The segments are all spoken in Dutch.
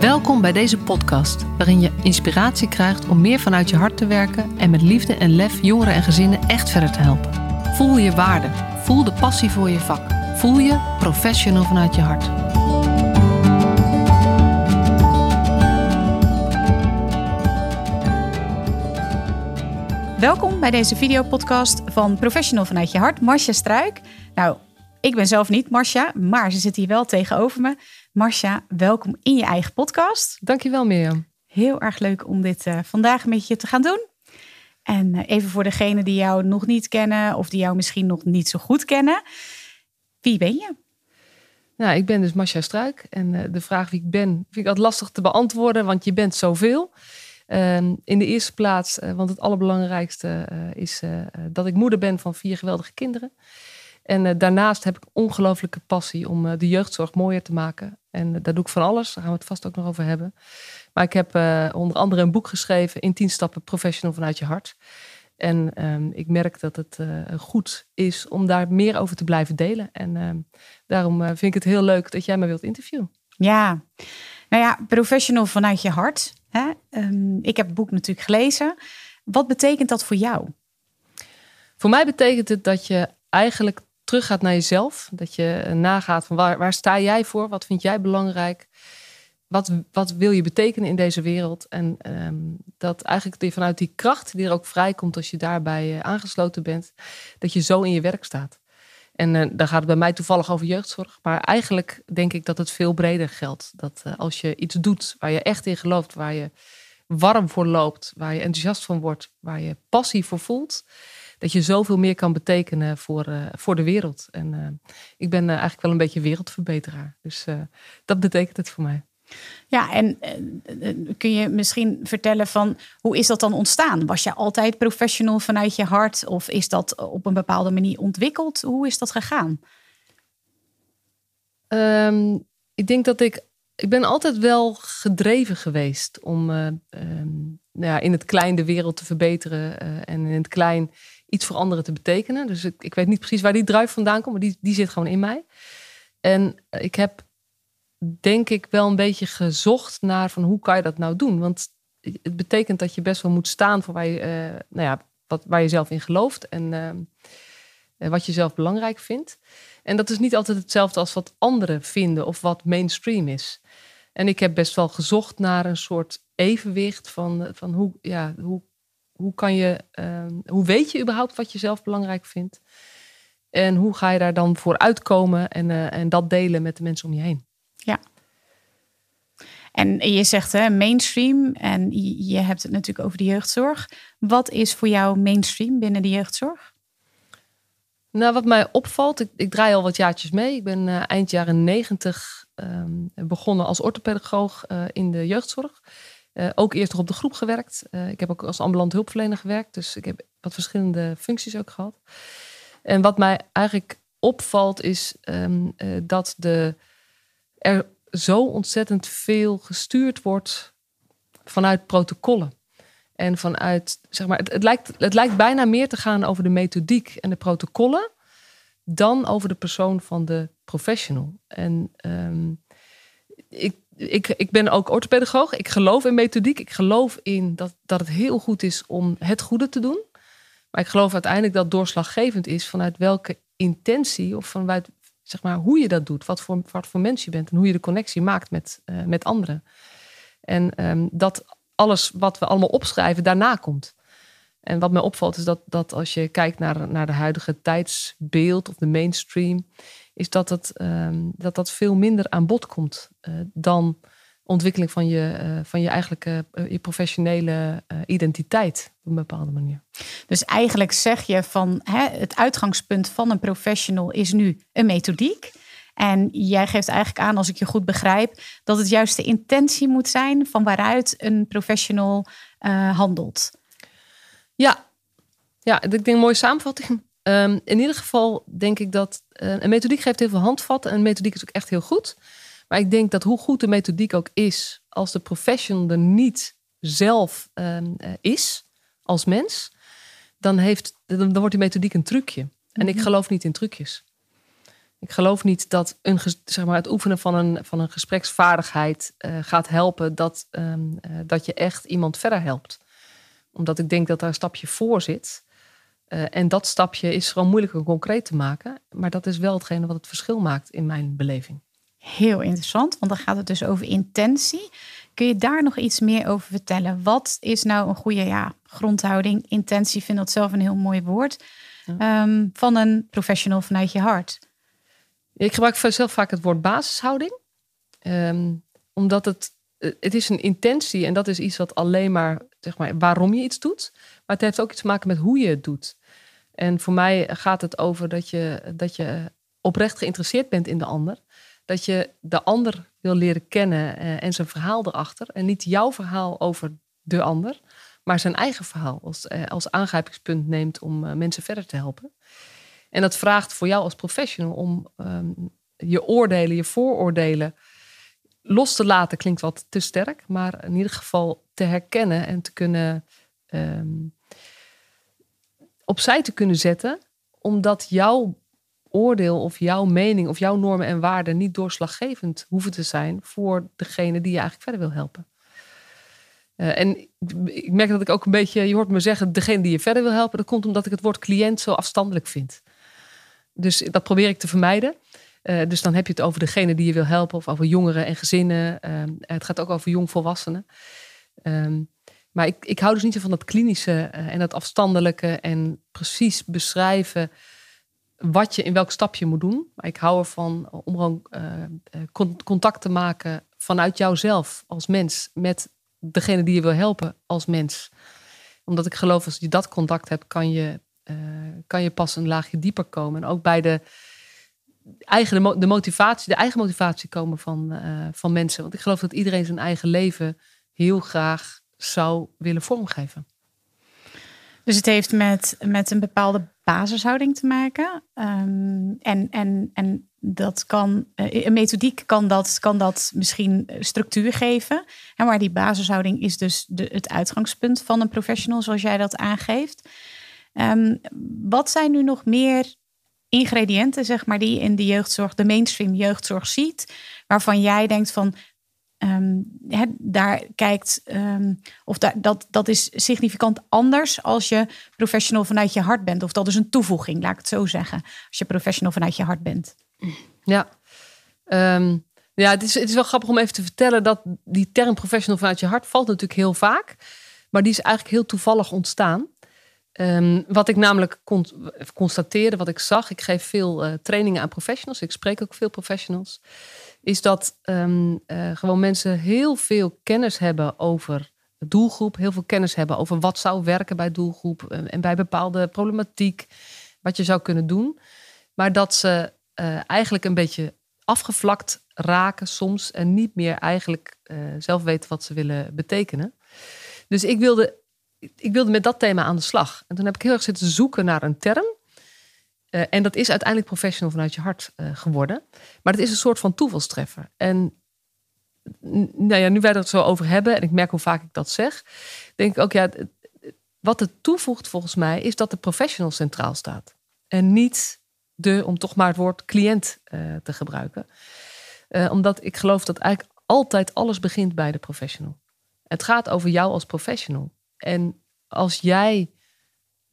Welkom bij deze podcast, waarin je inspiratie krijgt om meer vanuit je hart te werken en met liefde en lef jongeren en gezinnen echt verder te helpen. Voel je waarde, voel de passie voor je vak, voel je professional vanuit je hart. Welkom bij deze videopodcast van Professional vanuit je hart, Marcia Struik. Nou, ik ben zelf niet Marcia, maar ze zit hier wel tegenover me. Marcia, welkom in je eigen podcast. Dankjewel Mirjam. Heel erg leuk om dit uh, vandaag met je te gaan doen. En uh, even voor degenen die jou nog niet kennen of die jou misschien nog niet zo goed kennen. Wie ben je? Nou, ik ben dus Marcia Struik. En uh, de vraag wie ik ben, vind ik altijd lastig te beantwoorden, want je bent zoveel. Ehm, in de eerste plaats, want het allerbelangrijkste is dat ik moeder ben van vier geweldige kinderen. En uh, daarnaast heb ik ongelooflijke passie om uh, de jeugdzorg mooier te maken. En uh, daar doe ik van alles. Daar gaan we het vast ook nog over hebben. Maar ik heb onder andere een boek geschreven in 10 stappen professional vanuit je hart. En ehm, ik merk dat het goed is om daar meer over te blijven delen. En ehm, daarom vind ik het heel leuk dat jij me wilt interviewen. Ja, nou ja, professional vanuit je hart. Hè? Um, ik heb het boek natuurlijk gelezen. Wat betekent dat voor jou? Voor mij betekent het dat je eigenlijk teruggaat naar jezelf. Dat je nagaat van waar, waar sta jij voor? Wat vind jij belangrijk? Wat, wat wil je betekenen in deze wereld? En ehm, dat eigenlijk vanuit die kracht die er ook vrijkomt als je daarbij uh, aangesloten bent, dat je zo in je werk staat. En uh, dan gaat het bij mij toevallig over jeugdzorg. Maar eigenlijk denk ik dat het veel breder geldt. Dat als je iets doet waar je echt in gelooft, waar je warm voor loopt, waar je enthousiast van wordt, waar je passie voor voelt, dat je zoveel meer kan betekenen voor, uh, voor de wereld. En uh, ik ben uh, eigenlijk wel een beetje wereldverbeteraar. Dus dat betekent het voor mij. Ja, en kun je misschien vertellen van hoe is dat dan ontstaan? Was je altijd professional vanuit je hart of is dat op een bepaalde manier ontwikkeld? Hoe is dat gegaan? Um, ik denk dat ik ik ben altijd wel gedreven geweest om uh, um, nou ja, in het klein de wereld te verbeteren uh, en in het klein iets voor anderen te betekenen. Dus ik, ik weet niet precies waar die drive vandaan komt, maar die, die zit gewoon in mij. En ik heb denk ik wel een beetje gezocht naar van hoe kan je dat nou doen? Want het betekent dat je best wel moet staan voor waar je, uh, nou ja, wat, waar je zelf in gelooft en uh, wat je zelf belangrijk vindt. En dat is niet altijd hetzelfde als wat anderen vinden of wat mainstream is. En ik heb best wel gezocht naar een soort evenwicht van, van hoe, ja, hoe hoe kan je, ehm, hoe weet je überhaupt wat je zelf belangrijk vindt? En hoe ga je daar dan voor uitkomen en, uh, en dat delen met de mensen om je heen? Ja. En je zegt hè, mainstream en je hebt het natuurlijk over de jeugdzorg. Wat is voor jou mainstream binnen de jeugdzorg? Nou, wat mij opvalt, ik, ik draai al wat jaartjes mee. Ik ben uh, eind jaren negentig um, begonnen als orthopedagoog uh, in de jeugdzorg. Uh, ook eerst nog op de groep gewerkt. Uh, ik heb ook als ambulant hulpverlener gewerkt. Dus ik heb wat verschillende functies ook gehad. En wat mij eigenlijk opvalt is um, uh, dat de, er zo ontzettend veel gestuurd wordt vanuit protocollen. En vanuit, zeg maar, het, het, lijkt, het lijkt bijna meer te gaan over de methodiek en de protocollen dan over de persoon van de professional. En um, ik ik, ik ben ook orthopedagoog. Ik geloof in methodiek. Ik geloof in dat, dat het heel goed is om het goede te doen. Maar ik geloof uiteindelijk dat doorslaggevend is vanuit welke intentie of vanuit zeg maar, hoe je dat doet. Wat voor, wat voor mens je bent en hoe je de connectie maakt met, uh, met anderen. En um, dat alles wat we allemaal opschrijven daarna komt. En wat mij opvalt is dat, dat als je kijkt naar, naar de huidige tijdsbeeld of de mainstream, is dat, het, um, dat dat veel minder aan bod komt uh, dan ontwikkeling van je, uh, van je eigenlijke uh, je professionele identiteit op een bepaalde manier. Dus eigenlijk zeg je van hè, het uitgangspunt van een professional is nu een methodiek. En jij geeft eigenlijk aan, als ik je goed begrijp, dat het juist de intentie moet zijn van waaruit een professional handelt. Ja, ja ik denk een mooie samenvatting. Um, in ieder geval denk ik dat een methodiek geeft heel veel handvatten. En een methodiek is ook echt heel goed. Maar ik denk dat hoe goed de methodiek ook is, als de professional er niet zelf um, uh, is als mens, dan, heeft, dan, wordt die methodiek een trucje. En ik mhm. geloof niet in trucjes. Ik geloof niet dat een, zeg maar, het oefenen van een, van een gespreksvaardigheid uh, gaat helpen dat, um, uh, dat je echt iemand verder helpt. Omdat ik denk dat daar een stapje voor zit. Uh, en dat stapje is gewoon moeilijk en concreet te maken. Maar dat is wel hetgene wat het verschil maakt in mijn beleving. Heel interessant, want dan gaat het dus over intentie. Kun je daar nog iets meer over vertellen? Wat is nou een goede ja, grondhouding? Intentie, vind dat zelf een heel mooi woord. Ja. Um, van een professional vanuit je hart. Ik gebruik zelf vaak het woord basishouding. Um, omdat het, het is een intentie en dat is iets wat alleen maar, zeg maar, waarom je iets doet. Maar het heeft ook iets te maken met hoe je het doet. En voor mij gaat het over dat je, dat je oprecht geïnteresseerd bent in de ander. Dat je de ander wil leren kennen eh, en zijn verhaal erachter. En niet jouw verhaal over de ander, maar zijn eigen verhaal als, eh, als aangrijpingspunt neemt om eh, mensen verder te helpen. En dat vraagt voor jou als professional om um, je oordelen, je vooroordelen los te laten. Klinkt wat te sterk, maar in ieder geval te herkennen en te kunnen um, opzij te kunnen zetten, omdat jouw oordeel of jouw mening of jouw normen en waarden niet doorslaggevend hoeven te zijn voor degene die je eigenlijk verder wil helpen. Uh, en ik merk dat ik ook een beetje, je hoort me zeggen, degene die je verder wil helpen, dat komt omdat ik het woord cliënt zo afstandelijk vind. Dus dat probeer ik te vermijden. Uh, dus dan heb je het over degene die je wil helpen, of over jongeren en gezinnen. Uh, het gaat ook over jongvolwassenen. Um, maar ik, ik hou dus niet van dat klinische uh, en dat afstandelijke en precies beschrijven wat je in welk stapje moet doen. Maar ik hou ervan om gewoon contact te maken vanuit jouzelf als mens met degene die je wil helpen als mens. Omdat ik geloof als je dat contact hebt, kan je kan je pas een laagje dieper komen. En ook bij de eigen de, motivatie, de eigen motivatie komen van, van mensen. Want ik geloof dat iedereen zijn eigen leven heel graag zou willen vormgeven. Dus het heeft met, met een bepaalde basishouding te maken. Um, en, en, en dat kan, uh, een methodiek kan dat, kan dat misschien structuur geven. En maar die basishouding is dus de, het uitgangspunt van een professional, zoals jij dat aangeeft. Um, wat zijn nu nog meer ingrediënten, zeg maar, die je in de jeugdzorg, de mainstream jeugdzorg ziet, waarvan jij denkt van, um, daar kijkt, um, of dat, dat is significant anders als je professional vanuit je hart bent, of dat is een toevoeging, laat ik het zo zeggen, als je professional vanuit je hart bent. Ja, ja het, is, het is wel grappig om even te vertellen dat die term professional vanuit je hart valt natuurlijk heel vaak, maar die is eigenlijk heel toevallig ontstaan. Um, wat ik namelijk kon, constateerde, wat ik zag, ik geef veel uh, trainingen aan professionals, ik spreek ook veel professionals, is dat um, uh, gewoon mensen heel veel kennis hebben over doelgroep, heel veel kennis hebben over wat zou werken bij doelgroep uh, en bij bepaalde problematiek, wat je zou kunnen doen, maar dat ze eigenlijk een beetje afgevlakt raken soms en niet meer eigenlijk zelf weten wat ze willen betekenen. Dus ik wilde ik wilde met dat thema aan de slag. En toen heb ik heel erg zitten zoeken naar een term. Uh, en dat is uiteindelijk professional vanuit je hart uh, geworden. Maar het is een soort van toevalstreffer. En nou ja, nu wij het zo over hebben, en ik merk hoe vaak ik dat zeg, denk ik ook, ja, wat het toevoegt volgens mij, is dat de professional centraal staat. En niet de, om toch maar het woord cliënt uh, te gebruiken. omdat ik geloof dat eigenlijk altijd alles begint bij de professional. Het gaat over jou als professional. En als jij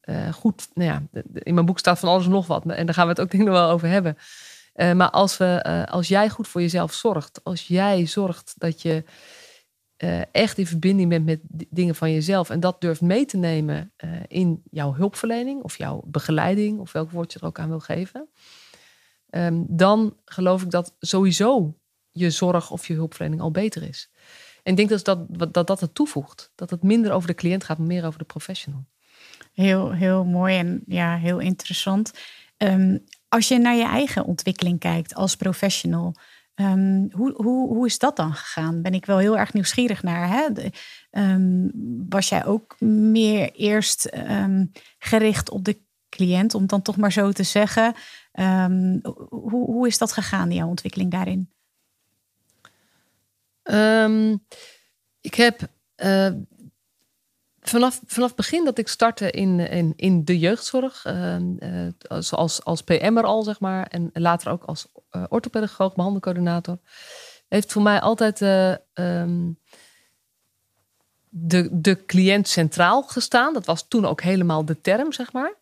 uh, goed, nou ja, in mijn boek staat van alles nog wat. En daar gaan we het ook denk ik nog wel over hebben. Uh, maar als, we, uh, als jij goed voor jezelf zorgt, als jij zorgt dat je echt in verbinding bent met dingen van jezelf en dat durft mee te nemen in jouw hulpverlening of jouw begeleiding of welk woord je er ook aan wil geven, um, dan geloof ik dat sowieso je zorg of je hulpverlening al beter is. En ik denk dus dat dat, dat, het toevoegt. Dat het minder over de cliënt gaat, maar meer over de professional. Heel, heel mooi en ja, heel interessant. Um, als je naar je eigen ontwikkeling kijkt als professional, um, hoe, hoe, hoe is dat dan gegaan? Ben ik wel heel erg nieuwsgierig naar. Hè? De, um, was jij ook meer eerst gericht op de cliënt, om dan toch maar zo te zeggen? hoe, hoe is dat gegaan, jouw ontwikkeling daarin? Um, ik heb uh, vanaf, vanaf het begin dat ik startte in, in, in de jeugdzorg, uh, als, als PM'er al, zeg maar, en later ook als uh, orthopedagoog, behandelcoördinator, heeft voor mij altijd um, de, de cliënt centraal gestaan. Dat was toen ook helemaal de term, zeg maar.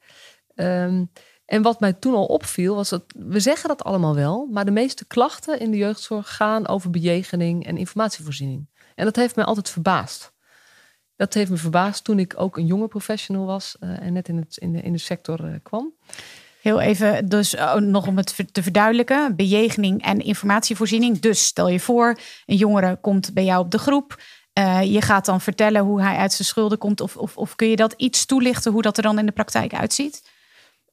En wat mij toen al opviel, was dat we zeggen dat allemaal wel, maar de meeste klachten in de jeugdzorg gaan over bejegening en informatievoorziening. En dat heeft mij altijd verbaasd. Dat heeft me verbaasd toen ik ook een jonge professional was uh, en net in, het, in, de, in de sector uh, kwam. Heel even, dus oh, nog om het te verduidelijken: bejegening en informatievoorziening. Dus stel je voor, een jongere komt bij jou op de groep. Uh, je gaat dan vertellen hoe hij uit zijn schulden komt. Of, of, of kun je dat iets toelichten hoe dat er dan in de praktijk uitziet?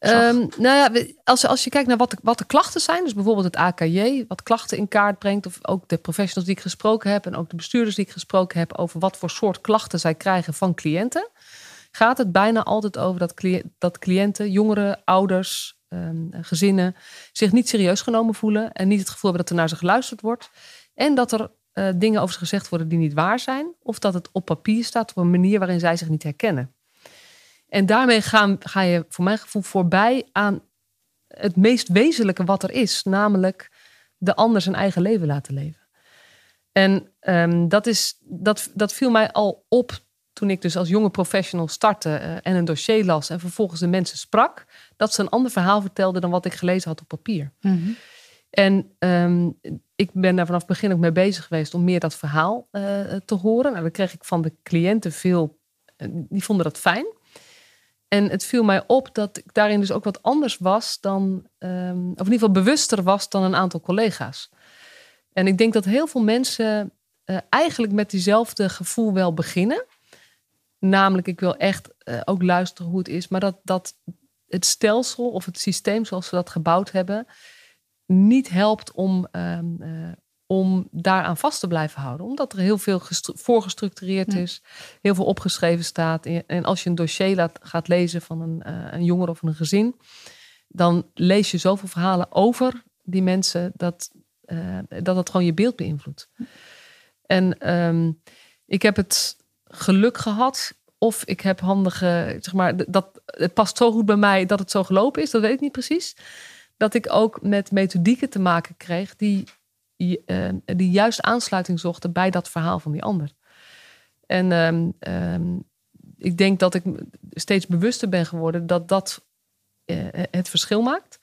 Um, nou ja, als, als je kijkt naar wat de, wat de klachten zijn, dus bijvoorbeeld het AKJ, wat klachten in kaart brengt, of ook de professionals die ik gesproken heb en ook de bestuurders die ik gesproken heb over wat voor soort klachten zij krijgen van cliënten, gaat het bijna altijd over dat, dat cliënten, jongeren, ouders, um, gezinnen zich niet serieus genomen voelen en niet het gevoel hebben dat er naar ze geluisterd wordt en dat er uh, dingen over ze gezegd worden die niet waar zijn, of dat het op papier staat op een manier waarin zij zich niet herkennen. En daarmee gaan, ga je voor mijn gevoel voorbij aan het meest wezenlijke wat er is, namelijk de ander zijn eigen leven laten leven. En um, dat, is, dat, dat viel mij al op toen ik dus als jonge professional startte uh, en een dossier las en vervolgens de mensen sprak, dat ze een ander verhaal vertelden dan wat ik gelezen had op papier. Mm -hmm. En um, ik ben daar vanaf het begin ook mee bezig geweest om meer dat verhaal uh, te horen. Nou, dan kreeg ik van de cliënten veel, uh, die vonden dat fijn. En het viel mij op dat ik daarin dus ook wat anders was dan, um, of in ieder geval bewuster was dan een aantal collega's. En ik denk dat heel veel mensen uh, eigenlijk met diezelfde gevoel wel beginnen. Namelijk, ik wil echt uh, ook luisteren hoe het is, maar dat, dat het stelsel of het systeem zoals we dat gebouwd hebben, niet helpt om, um, uh, om daaraan vast te blijven houden. Omdat er heel veel voorgestructureerd is, heel veel opgeschreven staat. En als je een dossier laat, gaat lezen van een, uh, een jonger of een gezin, dan lees je zoveel verhalen over die mensen dat uh, dat, het gewoon je beeld beïnvloedt. En um, ik heb het geluk gehad, of ik heb handige, zeg maar, dat het past zo goed bij mij dat het zo gelopen is, dat weet ik niet precies. Dat ik ook met methodieken te maken kreeg die die juist aansluiting zochten bij dat verhaal van die ander. En um, um, ik denk dat ik steeds bewuster ben geworden dat dat uh, het verschil maakt.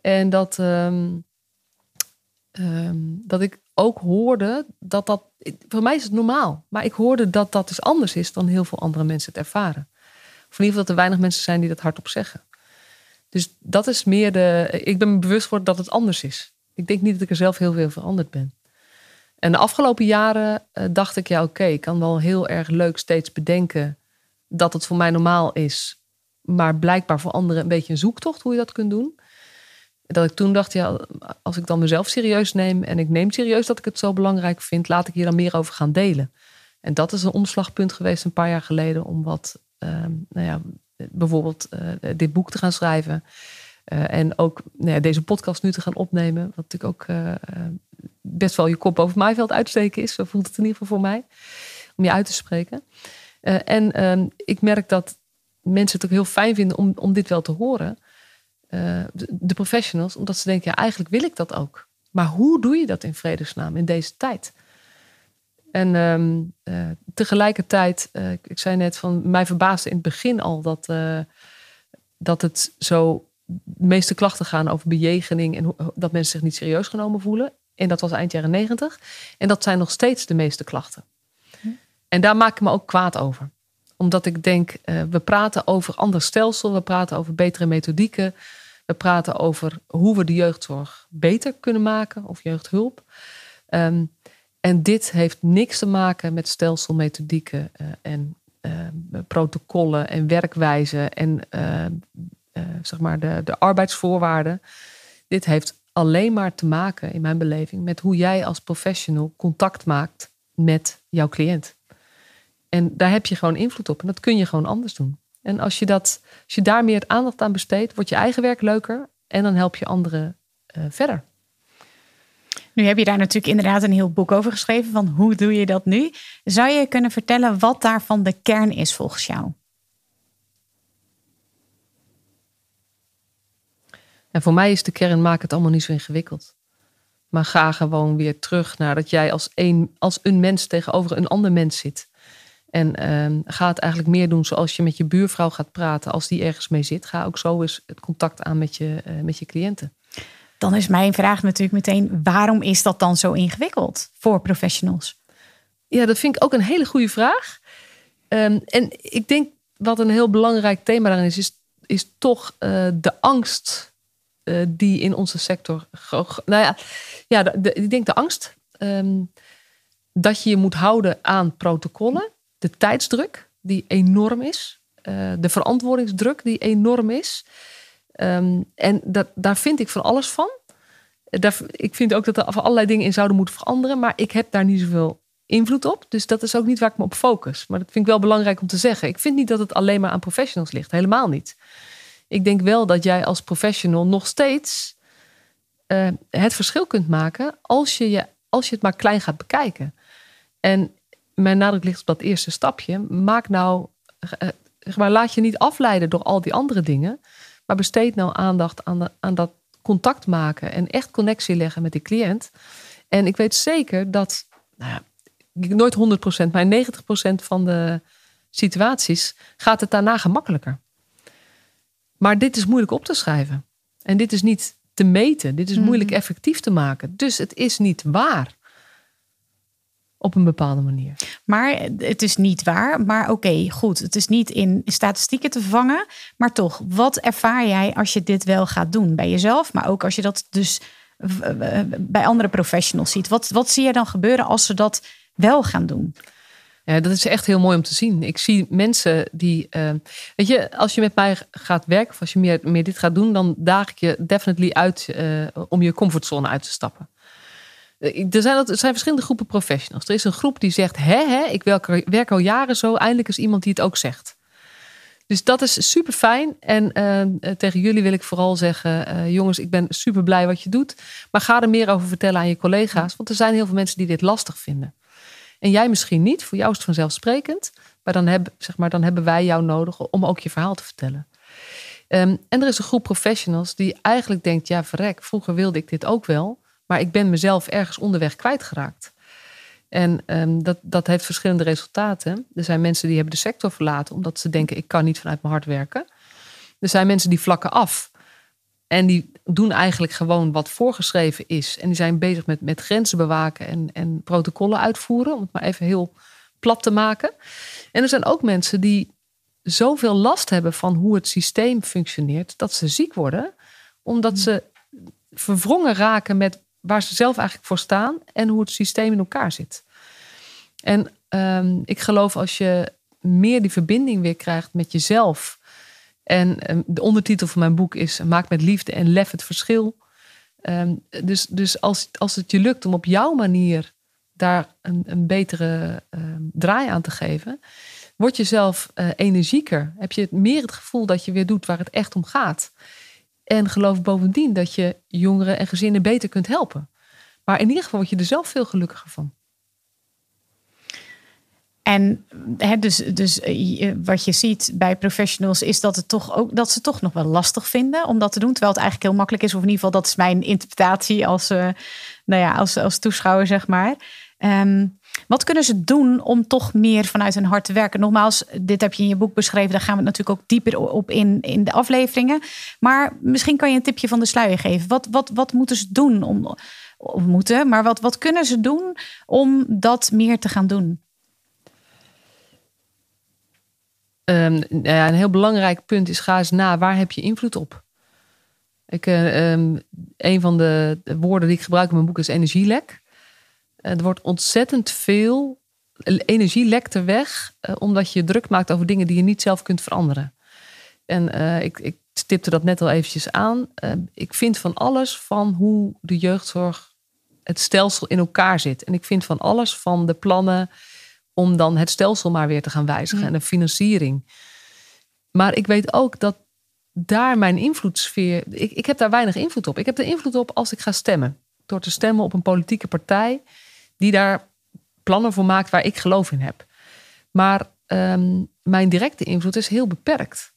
En dat, um, dat ik ook hoorde dat dat. Voor mij is het normaal, maar ik hoorde dat dat dus anders is dan heel veel andere mensen het ervaren. Of in ieder geval dat er weinig mensen zijn die dat hardop zeggen. Dus dat is meer de. Ik ben me bewust geworden dat het anders is. Ik denk niet dat ik er zelf heel veel veranderd ben. En de afgelopen jaren uh, dacht ik, ja oké, ik kan wel heel erg leuk steeds bedenken dat het voor mij normaal is. Maar blijkbaar voor anderen een beetje een zoektocht hoe je dat kunt doen. Dat ik toen dacht, ja, als ik dan mezelf serieus neem en ik neem serieus dat ik het zo belangrijk vind, laat ik hier dan meer over gaan delen. En dat is een omslagpunt geweest een paar jaar geleden om wat, uh, nou ja, bijvoorbeeld uh, dit boek te gaan schrijven. Uh, en ook nou ja, deze podcast nu te gaan opnemen. Wat natuurlijk ook uh, best wel je kop over maaiveld uitsteken is. Zo voelt het in ieder geval voor mij. Om je uit te spreken. En ehm, ik merk dat mensen het ook heel fijn vinden om, om dit wel te horen. De, professionals. Omdat ze denken, ja eigenlijk wil ik dat ook. Maar hoe doe je dat in vredesnaam in deze tijd? En um, tegelijkertijd, ik zei net van, mij verbaasde in het begin al dat, dat het zo de meeste klachten gaan over bejegening en dat mensen zich niet serieus genomen voelen. En dat was eind jaren negentig. En dat zijn nog steeds de meeste klachten. Hm. En daar maak ik me ook kwaad over. Omdat ik denk, uh, we praten over ander stelsel, we praten over betere methodieken. We praten over hoe we de jeugdzorg beter kunnen maken of jeugdhulp. Um, en dit heeft niks te maken met stelselmethodieken uh, en uh, protocollen en werkwijzen en zeg maar de, de arbeidsvoorwaarden. Dit heeft alleen maar te maken, in mijn beleving, met hoe jij als professional contact maakt met jouw cliënt. En daar heb je gewoon invloed op. En dat kun je gewoon anders doen. En als je, dat, als je daar meer aandacht aan besteedt, wordt je eigen werk leuker. En dan help je anderen uh, verder. Nu heb je daar natuurlijk inderdaad een heel boek over geschreven van hoe doe je dat nu? Zou je kunnen vertellen wat daarvan de kern is volgens jou? En voor mij is de kern, maak het allemaal niet zo ingewikkeld. Maar ga gewoon weer terug naar dat jij als een, als een mens tegenover een ander mens zit. En uh, ga het eigenlijk meer doen zoals je met je buurvrouw gaat praten als die ergens mee zit. Ga ook zo eens het contact aan met je, uh, met je cliënten. Dan is mijn vraag natuurlijk meteen: waarom is dat dan zo ingewikkeld voor professionals? Ja, dat vind ik ook een hele goede vraag. Um, en ik denk wat een heel belangrijk thema daarin is, is, is toch uh, de angst uh, die in onze sector. Nou ja, ja ik denk de angst um, dat je je moet houden aan protocollen, de tijdsdruk die enorm is, uh, de verantwoordingsdruk die enorm is. Um, en dat, daar vind ik van alles van. Daar, ik vind ook dat er allerlei dingen in zouden moeten veranderen, maar ik heb daar niet zoveel invloed op. Dus dat is ook niet waar ik me op focus. Maar dat vind ik wel belangrijk om te zeggen. Ik vind niet dat het alleen maar aan professionals ligt. Helemaal niet. Ik denk wel dat jij als professional nog steeds uh, het verschil kunt maken als je, je, als je het maar klein gaat bekijken. En mijn nadruk ligt op dat eerste stapje. Maak nou, uh, maar laat je niet afleiden door al die andere dingen. Maar besteed nou aandacht aan, de, aan dat contact maken en echt connectie leggen met die cliënt. En ik weet zeker dat, nou ja, nooit 100%, maar 90% van de situaties gaat het daarna gemakkelijker. Maar dit is moeilijk op te schrijven. En dit is niet te meten. Dit is mhm. moeilijk effectief te maken. Dus het is niet waar. Op een bepaalde manier. Maar het is niet waar. Maar oké, goed. Het is niet in statistieken te vangen. Maar toch, wat ervaar jij als je dit wel gaat doen? Bij jezelf, maar ook als je dat dus bij andere professionals ziet. Wat, wat zie je dan gebeuren als ze dat wel gaan doen? Ja, dat is echt heel mooi om te zien. Ik zie mensen die. Uh, weet je, als je met mij gaat werken of als je meer, meer dit gaat doen, dan daag ik je definitely uit uh, om je comfortzone uit te stappen. Eh, er zijn, zijn verschillende groepen professionals. Er is een groep die zegt: hè, hè, ik werk al jaren zo. Eindelijk is iemand die het ook zegt. Dus dat is super fijn. En tegen jullie wil ik vooral zeggen: jongens, ik ben super blij wat je doet. Maar ga er meer over vertellen aan je collega's. Want er zijn heel veel mensen die dit lastig vinden. En jij misschien niet. Voor jou is het vanzelfsprekend. Maar dan, heb, zeg maar, dan hebben wij jou nodig om ook je verhaal te vertellen. Um, en er is een groep professionals die eigenlijk denkt: ja, verrek, vroeger wilde ik dit ook wel. Maar ik ben mezelf ergens onderweg kwijtgeraakt. En um, dat, dat heeft verschillende resultaten. Er zijn mensen die hebben de sector verlaten omdat ze denken: ik kan niet vanuit mijn hart werken. Er zijn mensen die vlakken af. En die doen eigenlijk gewoon wat voorgeschreven is. En die zijn bezig met, met grenzen bewaken en, en protocollen uitvoeren. Om het maar even heel plat te maken. En er zijn ook mensen die zoveel last hebben van hoe het systeem functioneert. Dat ze ziek worden. Omdat hmm. ze verwrongen raken met waar ze zelf eigenlijk voor staan. En hoe het systeem in elkaar zit. En um, ik geloof als je meer die verbinding weer krijgt met jezelf en ehm, de ondertitel van mijn boek is Maak met liefde en lef het verschil. Ehm, dus dus als, als het je lukt om op jouw manier daar een, een betere ehm, draai aan te geven, word je zelf uh, energieker. Heb je meer het gevoel dat je weer doet waar het echt om gaat. En geloof bovendien dat je jongeren en gezinnen beter kunt helpen. Maar in ieder geval word je er zelf veel gelukkiger van. En dus, dus eh, wat je ziet bij professionals is dat, het toch ook, dat ze toch nog wel lastig vinden om dat te doen. Terwijl het eigenlijk heel makkelijk is. Of in ieder geval, dat is mijn interpretatie als, uh, nou ja, als, als toeschouwer, zeg maar. Um, wat kunnen ze doen om toch meer vanuit hun hart te werken? Nogmaals, dit heb je in je boek beschreven. Daar gaan we natuurlijk ook dieper op in, in de afleveringen. Maar misschien kan je een tipje van de sluier geven. Wat, wat, wat moeten ze doen om. Of moeten, maar wat, wat kunnen ze doen om dat meer te gaan doen? Um, ja, een heel belangrijk punt is: ga eens na waar heb je invloed op? Ik, uh, um, een van de, woorden die ik gebruik in mijn boek is energielek. Uh, er wordt ontzettend veel energie lekt er weg, uh, omdat je druk maakt over dingen die je niet zelf kunt veranderen. En ik, ik stipte dat net al eventjes aan. ik vind van alles van hoe de jeugdzorg, het stelsel in elkaar zit. En ik vind van alles van de plannen om dan het stelsel maar weer te gaan wijzigen en de financiering. Maar ik weet ook dat daar mijn invloedssfeer. Ik, ik heb daar weinig invloed op. Ik heb er invloed op als ik ga stemmen. door te stemmen op een politieke partij die daar plannen voor maakt waar ik geloof in heb. Maar ehm, mijn directe invloed is heel beperkt.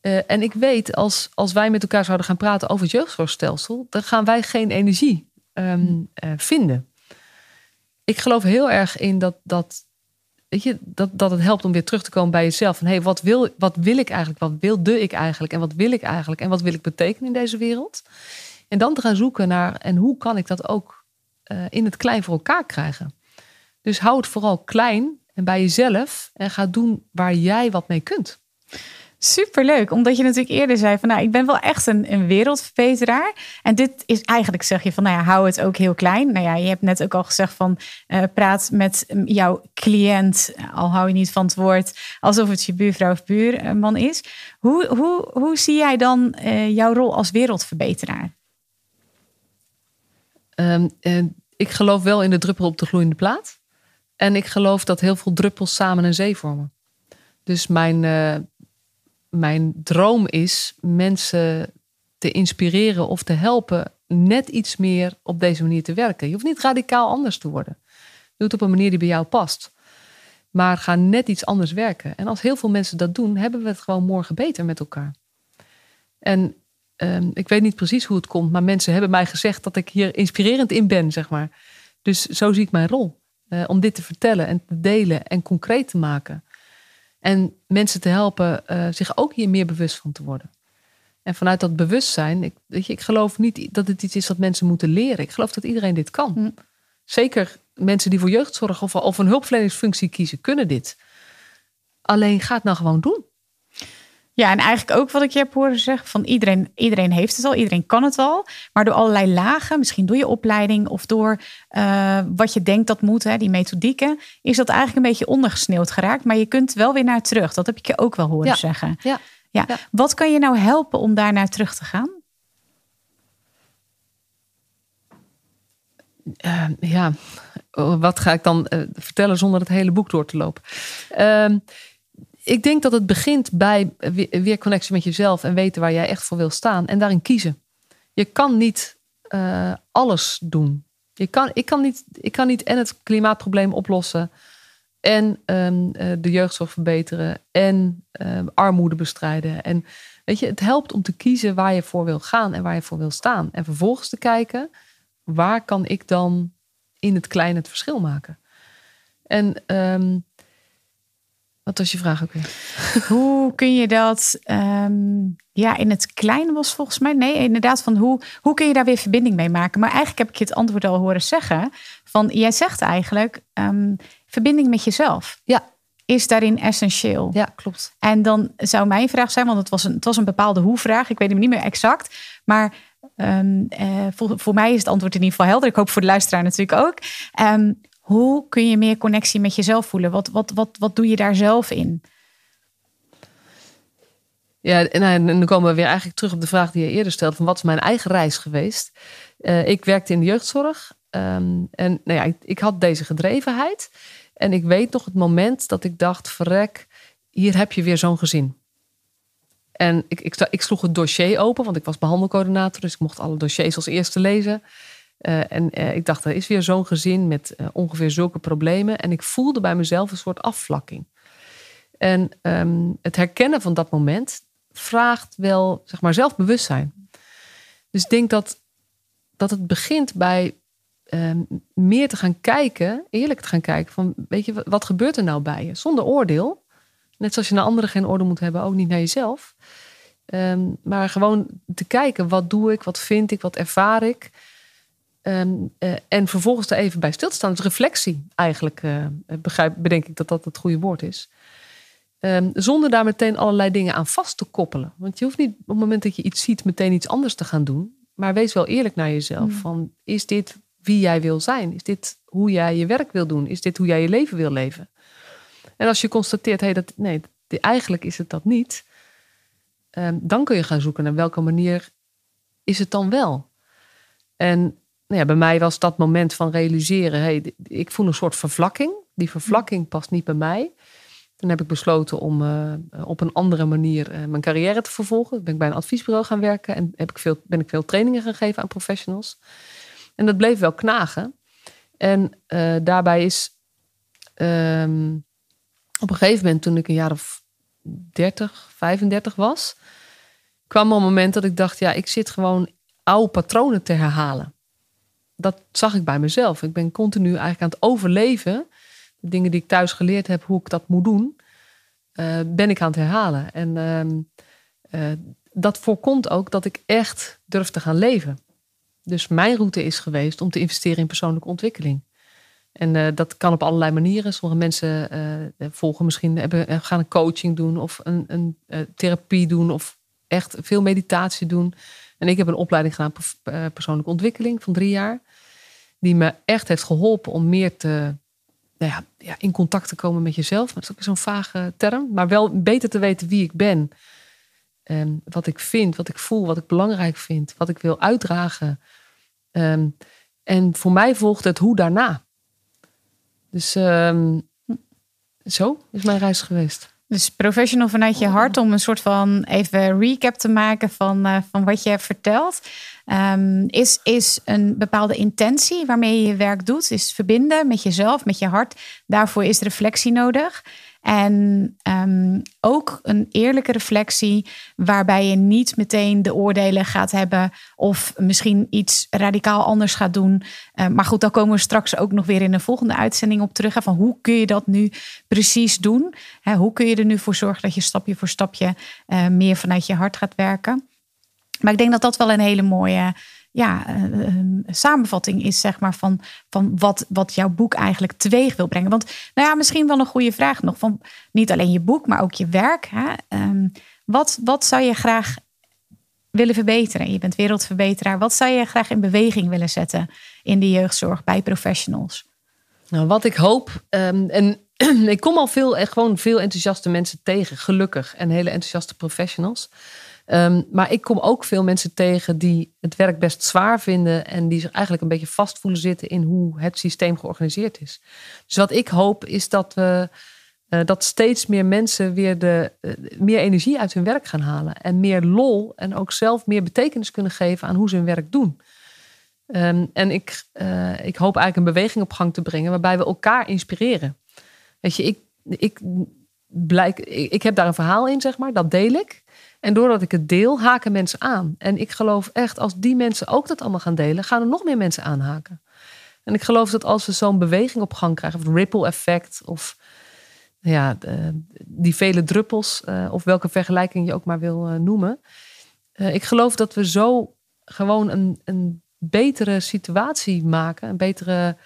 Uh, en ik weet, als, als wij met elkaar zouden gaan praten over het jeugdzorgstelsel, dan gaan wij geen energie um, uh, vinden. Ik geloof heel erg in dat, dat, weet je, dat, dat het helpt om weer terug te komen bij jezelf. Van hé, hey, wat, wil, wat wil ik eigenlijk? Wat wilde ik eigenlijk? En wat wil ik eigenlijk? En wat wil ik betekenen in deze wereld? En dan te gaan zoeken naar en hoe kan ik dat ook uh, in het klein voor elkaar krijgen. Dus hou het vooral klein en bij jezelf en ga doen waar jij wat mee kunt. Superleuk, omdat je natuurlijk eerder zei van nou, ik ben wel echt een, een wereldverbeteraar. En dit is eigenlijk zeg je van nou ja, hou het ook heel klein. Nou ja, je hebt net ook al gezegd van uh, praat met jouw cliënt, al hou je niet van het woord, alsof het je buurvrouw of buurman is. Hoe, hoe, hoe zie jij dan uh, jouw rol als wereldverbeteraar? Um, uh, ik geloof wel in de druppel op de gloeiende plaat. En ik geloof dat heel veel druppels samen een zee vormen. Dus mijn, mijn droom is mensen te inspireren of te helpen net iets meer op deze manier te werken. Je hoeft niet radicaal anders te worden. Doe het op een manier die bij jou past. Maar ga net iets anders werken. En als heel veel mensen dat doen, hebben we het gewoon morgen beter met elkaar. En um, ik weet niet precies hoe het komt, maar mensen hebben mij gezegd dat ik hier inspirerend in ben, zeg maar. Dus zo zie ik mijn rol. Uh, om dit te vertellen en te delen en concreet te maken. En mensen te helpen uh, zich ook hier meer bewust van te worden. En vanuit dat bewustzijn, ik, weet je, ik geloof niet dat het iets is dat mensen moeten leren. Ik geloof dat iedereen dit kan. Hm. Zeker mensen die voor jeugdzorg of, of een hulpverleningsfunctie kiezen, kunnen dit. Alleen ga het nou gewoon doen. Ja, en eigenlijk ook wat ik je heb horen zeggen: van iedereen, iedereen heeft het al, iedereen kan het al. Maar door allerlei lagen, misschien door je opleiding of door uh, wat je denkt dat moet, hè, die methodieken, is dat eigenlijk een beetje ondergesneeuwd geraakt. Maar je kunt wel weer naar terug. Dat heb ik je ook wel horen ja. zeggen. Ja. Ja. ja. Wat kan je nou helpen om daar naar terug te gaan? Uh, ja, wat ga ik dan uh, vertellen zonder het hele boek door te lopen? Ik denk dat het begint bij weer connectie met jezelf en weten waar jij echt voor wil staan en daarin kiezen. Je kan niet uh, alles doen. Je kan, ik, kan niet, ik kan niet en het klimaatprobleem oplossen en um, uh, de jeugdzorg verbeteren en um, armoede bestrijden. En weet je, het helpt om te kiezen waar je voor wil gaan en waar je voor wil staan. En vervolgens te kijken, waar kan ik dan in het klein het verschil maken? En um, wat was je vraag ook weer? Hoe kun je dat, um, ja, in het klein was volgens mij. Nee, inderdaad, van hoe, hoe kun je daar weer verbinding mee maken? Maar eigenlijk heb ik je het antwoord al horen zeggen. Van, jij zegt eigenlijk, um, verbinding met jezelf. Ja. Is daarin essentieel. Ja, klopt. En dan zou mijn vraag zijn, want het was een, het was een bepaalde hoe-vraag. Ik weet hem niet meer exact. Maar um, uh, voor, voor mij is het antwoord in ieder geval helder. Ik hoop voor de luisteraar natuurlijk ook. Um, hoe kun je meer connectie met jezelf voelen? Wat, wat, wat, wat doe je daar zelf in? Ja, en dan komen we weer eigenlijk terug op de vraag die je eerder stelde: van wat is mijn eigen reis geweest? Uh, ik werkte in de jeugdzorg um, en nou ja, ik, ik, had deze gedrevenheid. En ik weet nog het moment dat ik dacht: verrek, hier heb je weer zo'n gezin. En ik, ik, ik sloeg het dossier open, want ik was behandelcoördinator, dus ik mocht alle dossiers als eerste lezen. Uh, en uh, ik dacht, er is weer zo'n gezin met uh, ongeveer zulke problemen. En ik voelde bij mezelf een soort afvlakking. En um, het herkennen van dat moment vraagt wel, zeg maar, zelfbewustzijn. Dus ik denk dat, dat het begint bij um, meer te gaan kijken, eerlijk te gaan kijken, van weet je, wat gebeurt er nou bij je? Zonder oordeel. Net zoals je naar anderen geen oordeel moet hebben, ook niet naar jezelf. Um, maar gewoon te kijken, wat doe ik, wat vind ik, wat ervaar ik? Um, uh, en vervolgens er even bij stil te staan. Dus reflectie eigenlijk, uh, begrijp, bedenk ik dat dat het goede woord is. Um, zonder daar meteen allerlei dingen aan vast te koppelen. Want je hoeft niet op het moment dat je iets ziet meteen iets anders te gaan doen. Maar wees wel eerlijk naar jezelf. Mm. Van, is dit wie jij wil zijn? Is dit hoe jij je werk wil doen? Is dit hoe jij je leven wil leven? En als je constateert, hey, dat, nee, eigenlijk is het dat niet. Um, dan kun je gaan zoeken naar welke manier is het dan wel. En nou ja, bij mij was dat moment van realiseren, hey, ik voel een soort vervlakking. Die vervlakking past niet bij mij. Toen heb ik besloten om uh, op een andere manier uh, mijn carrière te vervolgen. Ben ik bij een adviesbureau gaan werken en heb ik veel, ben ik veel trainingen gaan geven aan professionals. En dat bleef wel knagen. En uh, daarbij is um, op een gegeven moment, toen ik een jaar of 30, 35 was, kwam er een moment dat ik dacht: ja, ik zit gewoon oude patronen te herhalen. Dat zag ik bij mezelf. Ik ben continu eigenlijk aan het overleven. De dingen die ik thuis geleerd heb, hoe ik dat moet doen, uh, ben ik aan het herhalen. En uh, dat voorkomt ook dat ik echt durf te gaan leven. Dus mijn route is geweest om te investeren in persoonlijke ontwikkeling. En uh, dat kan op allerlei manieren. Sommige mensen volgen misschien, hebben, gaan een coaching doen of een, een therapie doen of echt veel meditatie doen. En ik heb een opleiding gedaan, persoonlijke ontwikkeling van drie jaar. Die me echt heeft geholpen om meer te, nou ja, ja, in contact te komen met jezelf. Dat is ook zo'n vage term. Maar wel beter te weten wie ik ben. En wat ik vind, wat ik voel, wat ik belangrijk vind, wat ik wil uitdragen. Um, en voor mij volgt het hoe daarna. Dus um, zo is mijn reis geweest. Dus professional vanuit je hart om een soort van even recap te maken van, uh, van wat je hebt verteld. Um, is, is een bepaalde intentie waarmee je je werk doet. Is verbinden met jezelf, met je hart. Daarvoor is reflectie nodig. En um, ook een eerlijke reflectie, waarbij je niet meteen de oordelen gaat hebben of misschien iets radicaal anders gaat doen. Uh, maar goed, daar komen we straks ook nog weer in een volgende uitzending op terug. Van hoe kun je dat nu precies doen? Hè, hoe kun je er nu voor zorgen dat je stapje voor stapje uh, meer vanuit je hart gaat werken? Maar ik denk dat dat wel een hele mooie ja, een samenvatting is, zeg maar, van, van wat, wat jouw boek eigenlijk teweeg wil brengen. Want, nou ja, misschien wel een goede vraag nog van niet alleen je boek, maar ook je werk. Hè? Um, wat, wat zou je graag willen verbeteren? Je bent wereldverbeteraar. Wat zou je graag in beweging willen zetten in de jeugdzorg bij professionals? Nou, wat ik hoop, um, en ik kom al veel, gewoon veel enthousiaste mensen tegen, gelukkig, en hele enthousiaste professionals. Um, maar ik kom ook veel mensen tegen die het werk best zwaar vinden en die zich eigenlijk een beetje vast voelen zitten in hoe het systeem georganiseerd is. Dus wat ik hoop is dat we uh, dat steeds meer mensen weer de, uh, meer energie uit hun werk gaan halen en meer lol en ook zelf meer betekenis kunnen geven aan hoe ze hun werk doen. Um, en ik, uh, ik hoop eigenlijk een beweging op gang te brengen waarbij we elkaar inspireren. Weet je, ik, ik, blijk, ik heb daar een verhaal in, zeg maar, dat deel ik. En doordat ik het deel, haken mensen aan. En ik geloof echt, als die mensen ook dat allemaal gaan delen, gaan er nog meer mensen aanhaken. En ik geloof dat als we zo'n beweging op gang krijgen, of ripple effect, of ja, die vele druppels, uh, of welke vergelijking je ook maar wil uh, noemen. Uh, ik geloof dat we zo gewoon een, een betere situatie maken, een betere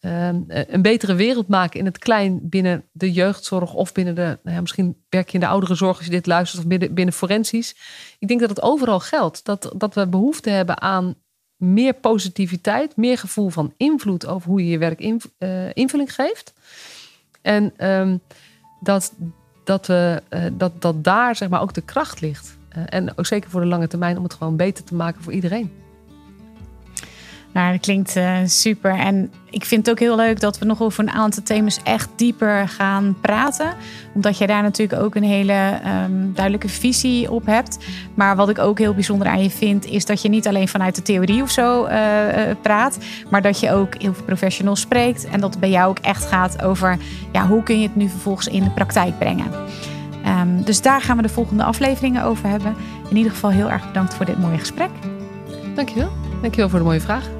Ehm, eh, een betere wereld maken in het klein binnen de jeugdzorg of binnen de, nou misschien werk je in de ouderenzorg als je dit luistert, of binnen, binnen forensisch. Ik denk dat het overal geldt. Dat, dat we behoefte hebben aan meer positiviteit, meer gevoel van invloed over hoe je je werk uh, invulling geeft. En um, dat, dat, we, uh, dat, dat daar zeg maar ook de kracht ligt. En ook zeker voor de lange termijn om het gewoon beter te maken voor iedereen. Nou, dat klinkt uh, super. En ik vind het ook heel leuk dat we nog over een aantal thema's echt dieper gaan praten. Omdat jij daar natuurlijk ook een hele um, duidelijke visie op hebt. Maar wat ik ook heel bijzonder aan je vind, is dat je niet alleen vanuit de theorie of zo uh, uh, praat. Maar dat je ook heel veel professionals spreekt. En dat het bij jou ook echt gaat over ja, hoe kun je het nu vervolgens in de praktijk brengen. Um, dus daar gaan we de volgende afleveringen over hebben. In ieder geval heel erg bedankt voor dit mooie gesprek. Dankjewel. Dankjewel voor de mooie vraag.